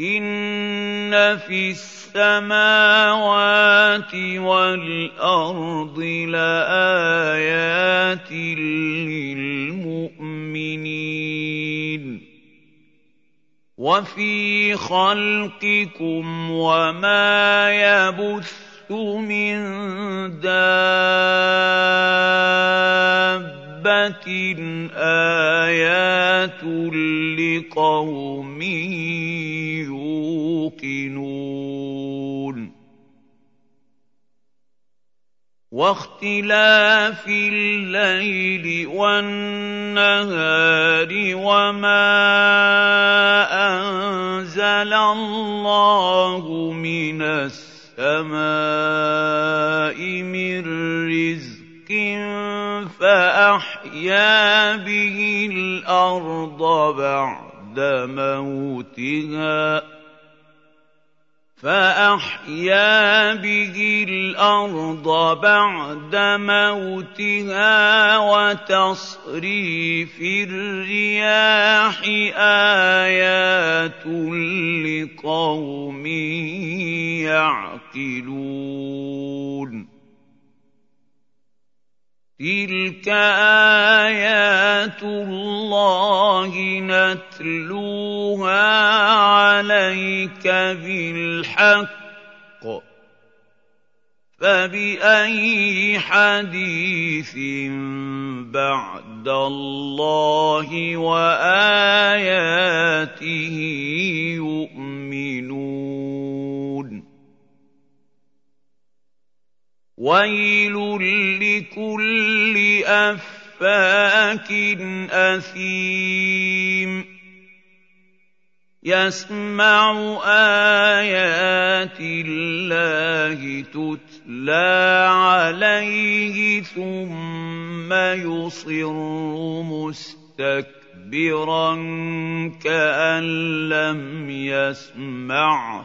إِنَّ فِي السَّمَاوَاتِ وَالْأَرْضِ لَآيَاتٍ لِّلْمُؤْمِنِينَ وَفِي خَلْقِكُمْ وَمَا يَبُثُّ مِن دَابَّةٍ آيَاتٌ لِّقَوْمٍ يوقنون واختلاف الليل والنهار وما انزل الله من السماء به الأرض بعد موتها فأحيا به الأرض بعد موتها وتصريف الرياح آيات لقوم يعقلون تِلْكَ آيَاتُ اللَّهِ نَتْلُوهَا عَلَيْكَ بِالْحَقِّ ۚ فَبِأَيِّ حَدِيثٍ بَعْدَ اللَّهِ وَآيَاتِهِ يُؤْمِنُونَ وَيْلٌ لِّكُلِّ أَفَّاكٍ أَثِيمٍ يَسْمَعُ آيَاتِ اللَّهِ تُتْلَىٰ عَلَيْهِ ثُمَّ يُصِرُّ مُسْتَكْبِرًا كَأَن لَّمْ يَسْمَعْهَا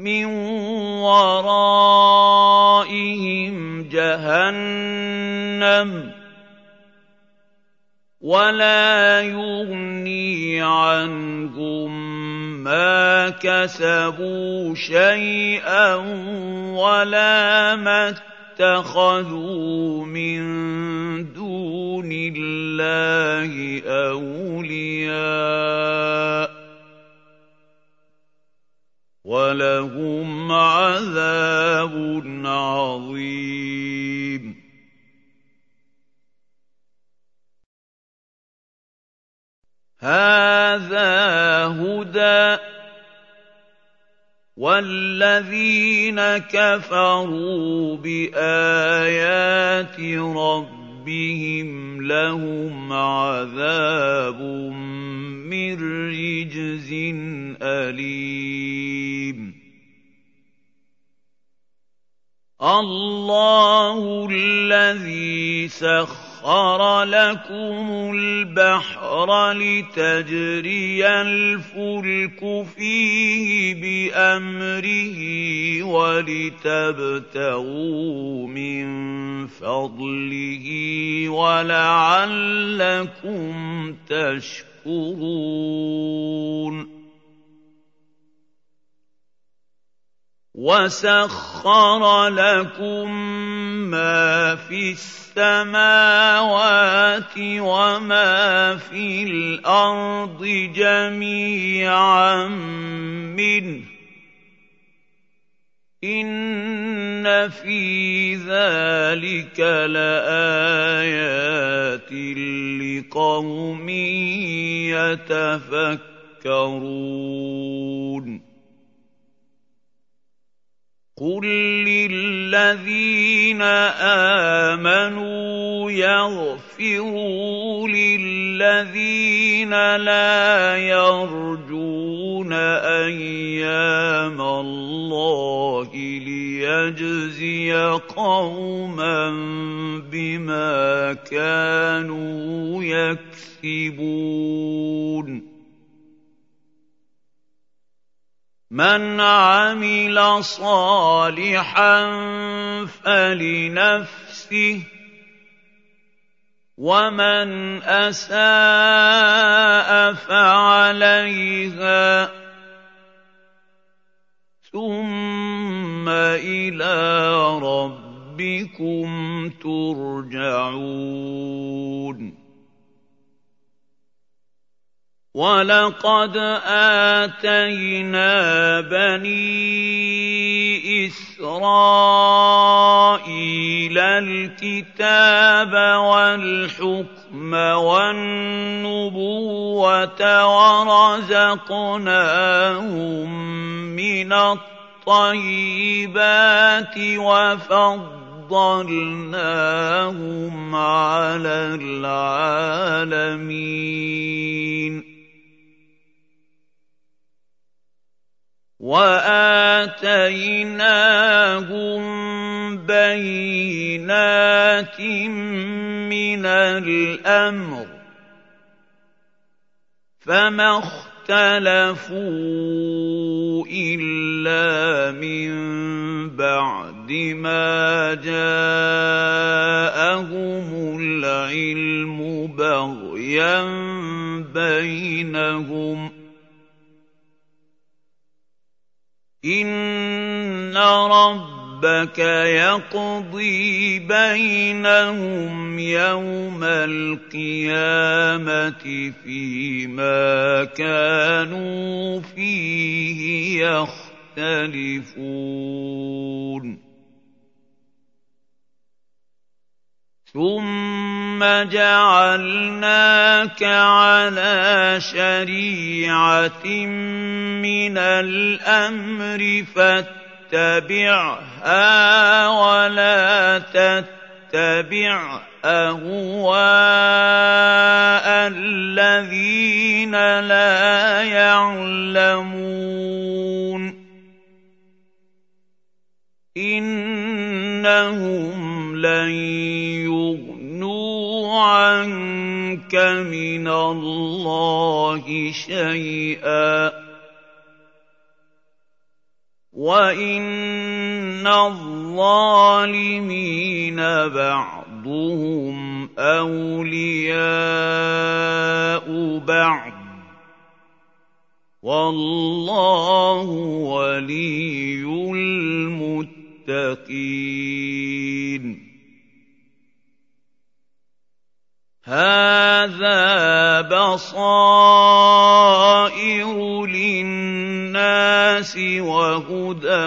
من ورائهم جهنم ولا يغني عنهم ما كسبوا شيئا ولا ما اتخذوا من دون الله اولياء ولهم عذاب عظيم. هذا هدى وَالَّذِينَ كَفَرُوا بِآيَاتِ رَبِّهِمْ. لَهُمْ عَذَابٌ مِّن رِّجْزٍ أَلِيمٌ اللَّهُ الَّذِي سَخَّرَ سَخَّرَ لَكُمُ الْبَحْرَ لِتَجْرِيَ الْفُلْكُ فِيهِ بِأَمْرِهِ وَلِتَبْتَغُوا مِن فَضْلِهِ وَلَعَلَّكُمْ تَشْكُرُونَ وسخر لكم ما في السماوات وما في الأرض جميعا منه إِنَّ فِي ذَٰلِكَ لَآيَاتٍ لِّقَوْمٍ يَتَفَكَّرُونَ قُل لِّلَّذِينَ آمَنُوا يَغْفِرُوا لِلَّذِينَ لَا يَرْجُونَ أَيَّامَ اللَّهِ لِيَجْزِيَ قَوْمًا بِمَا كَانُوا يَكْسِبُونَ مَنْ عَمِلَ صَالِحًا فَلِنَفْسِهِ وَمَنْ أَسَاءَ فَعَلَيْهَا ۖ ثُمَّ إِلَىٰ رَبِّكُمْ تُرْجَعُونَ. وَلَقَدْ آتَيْنَا بَنِي إِسْرَائِيلَ الْكِتَابَ وَالْحُكْمَ وَالنُّبُوَّةَ وَرَزَقْنَاهُم مِّنَ الطَّيِّبَاتِ وَفَضَّلْنَاهُمْ عَلَى الْعَالَمِينَ وَآتَيْنَاهُم بَيِّنَاتٍ مِّنَ الْأَمْرِ ۖ فَمَا اخْتَلَفُوا إِلَّا مِن بَعْدِ مَا جَاءَهُمُ الْعِلْمُ بَغْيًا بَيْنَهُمْ ۚ إِنَّ رَبَّكَ يَقْضِي بَيْنَهُمْ يَوْمَ الْقِيَامَةِ فِيمَا كَانُوا فِيهِ يَخْتَلِفُونَ ثُمَّ جَعَلْنَاكَ عَلَىٰ شَرِيعَةٍ مِّنَ الْأَمْرِ فَاتَّبِعْهَا وَلَا تَتَّبِعْ أَهْوَاءَ الَّذِينَ لَا يَعْلَمُونَ إِنَّهُمْ لَن يُغْنُوا عَنكَ مِنَ اللَّهِ شَيْئًا ۚ وَإِنَّ الظَّالِمِينَ بَعْضُهُمْ أَوْلِيَاءُ بَعْضٍ ۖ وَاللَّهُ وَلِيُّ الْمُتَّقِينَ هَٰذَا بَصَائِرُ لِلنَّاسِ وَهُدًى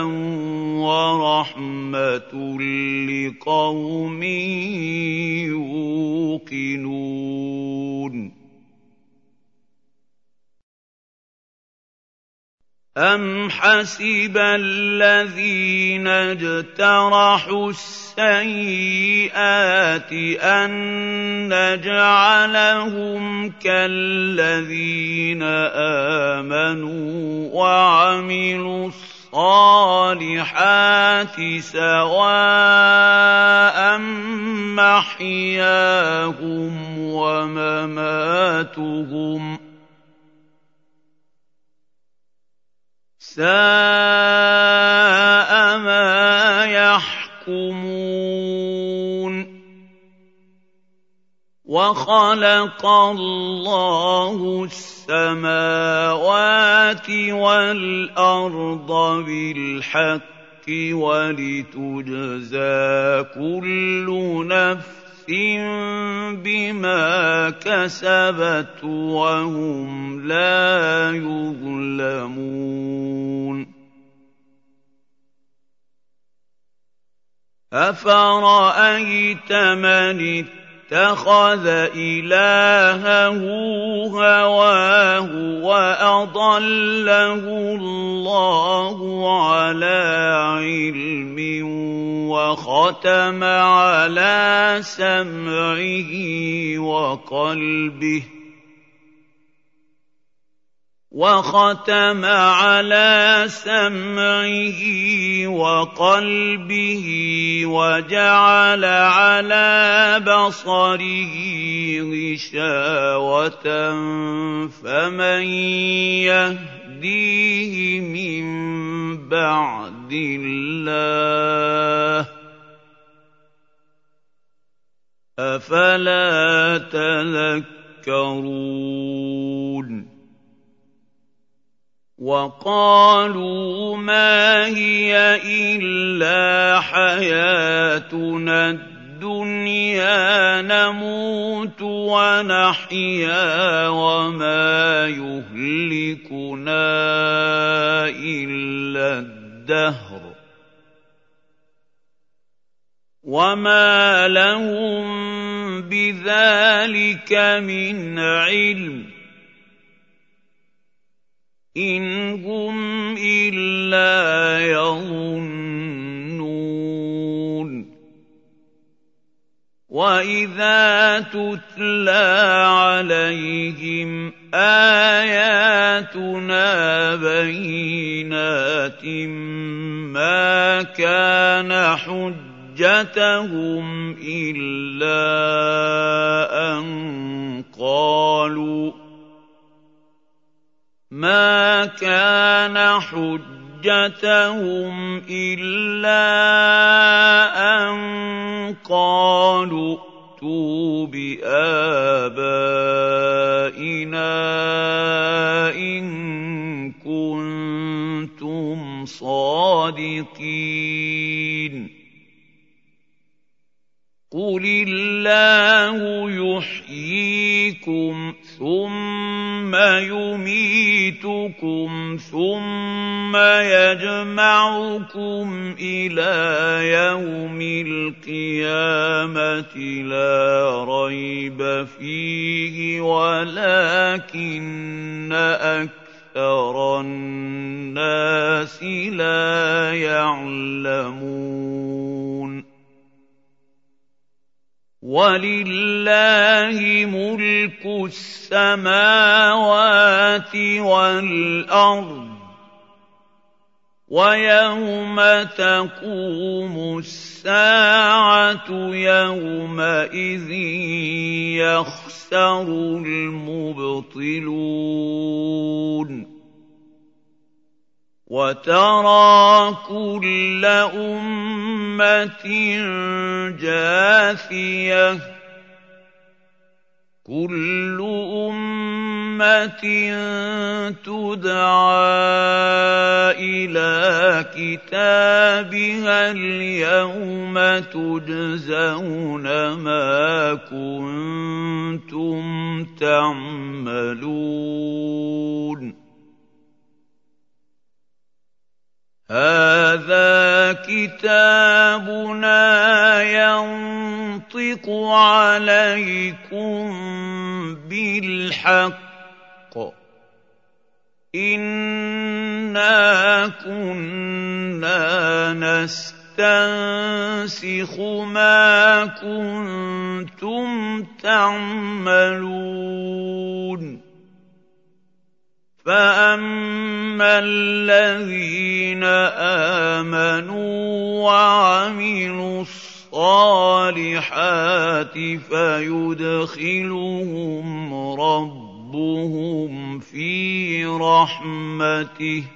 وَرَحْمَةٌ لِّقَوْمٍ يُوقِنُونَ. أَمْ حَسِبَ الَّذِينَ اجْتَرَحُوا السَّيِّئَاتِ أَن نَّجْعَلَهُمْ كَالَّذِينَ آمَنُوا وَعَمِلُوا الصَّالِحَاتِ سَوَاءً مَّحْيَاهُمْ وَمَمَاتُهُمْ ۚ سَاءَ مَا يَحْكُمُونَ. وَخَلَقَ اللَّهُ السَّمَاوَاتِ وَالْأَرْضَ بِالْحَقِّ ولتجزى كل نفس بما كسبت وهم لا يظلمون افرايت من اتخذ إلهه هواه وأضله الله على علم وختم على سمعه وقلبه وختم على سمعه وقلبه وجعل على بصره غشاوة فمن يهديه من بعد الله؟ أفلا تذكرون؟ وقالوا ما هي إلا حياتنا الدنيا نموت ونحيا وما يهلكنا إلا الدهر. وما لهم بذلك من علم إِنْ هُمْ إِلَّا يَظُنُّونَ وَإِذَا تُتْلَىٰ عَلَيْهِمْ آيَاتُنَا بَيِّنَاتٍ مَّا كَانَ حُجَّتَهُمْ إِلَّا أَن قَالُوا ما كان حجتهم الا ان قالوا ائتوا بابائنا ان كنتم صادقين قل الله يحييكم ثم يميتكم ثم يجمعكم إلى يوم القيامه لا ريب فيه ولكن أكثر الناس لا يعلمون وَلِلَّهِ مُلْكُ السَّمَاوَاتِ وَالْأَرْضِ ۚ وَيَوْمَ تَقُومُ السَّاعَةُ يَوْمَئِذٍ يَخْسَرُ الْمُبْطِلُونَ وترى كل أمة جاثية. كل أمة تدعى إلى كتابها اليوم تجزون ما كنتم تعملون. هَٰذَا كِتَابُنَا يَنطِقُ عَلَيْكُم بِالْحَقِّ ۚ. إِنَّا كُنَّا نَسْتَنسِخُ مَا كُنتُمْ تَعْمَلُونَ. فَأَمَّا الَّذِينَ آمَنُوا وَعَمِلُوا الصَّالِحَاتِ فَيُدْخِلُهُمْ رَبُّهُمْ فِي رَحْمَتِهِ ۚ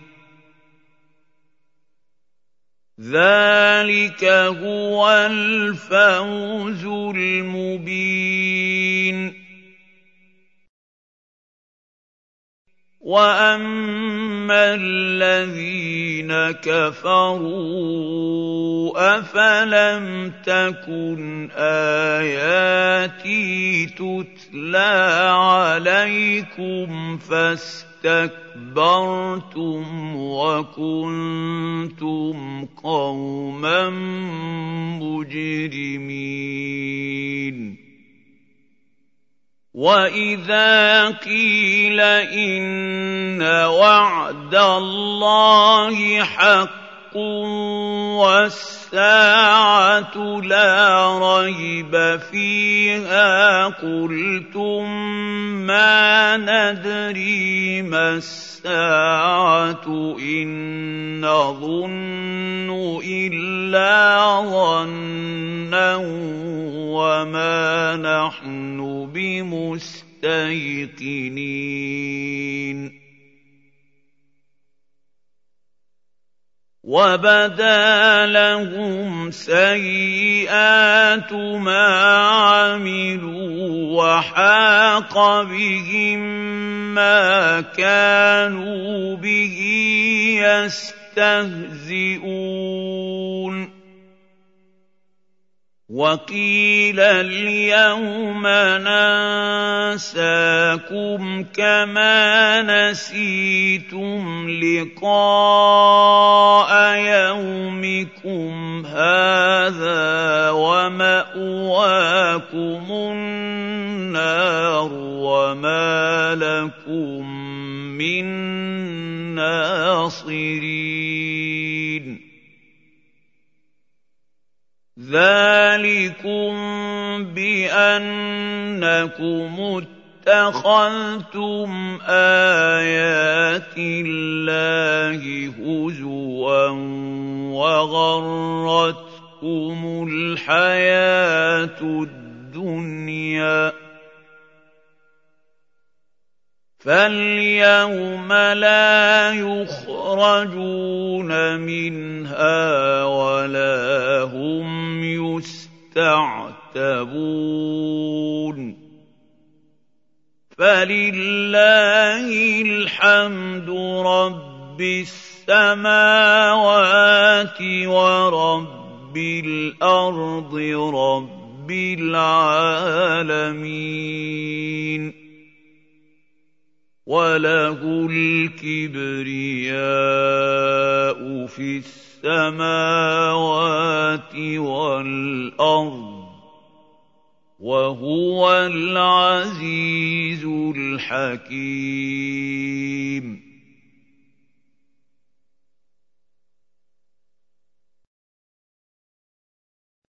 ذَٰلِكَ هُوَ الْفَوْزُ الْمُبِينُ واما الذين كفروا افلم تكن اياتي تتلى عليكم فاستكبرتم وكنتم قوما مجرمين واذا قيل ان وعد الله حق والساعة لا ريب فيها قلتم ما ندري ما الساعة ان نظن الا ظنا وما نحن بمستيقنين وبدا لهم سيئات ما عملوا وحاق بهم ما كانوا به يستهزئون وقيل اليوم ننساكم كما نسيتم لقاء يومكم هذا وماواكم النار وما لكم من ناصرين ذلكم بانكم اتخذتم ايات الله هزوا وغرتكم الحياة الدنيا فاليوم لا يخرجون منها ولا هم يستعتبون فلله الحمد رب السماوات ورب الأرض رب العالمين. وله الكبرياء في السماوات والارض. وهو العزيز الحكيم.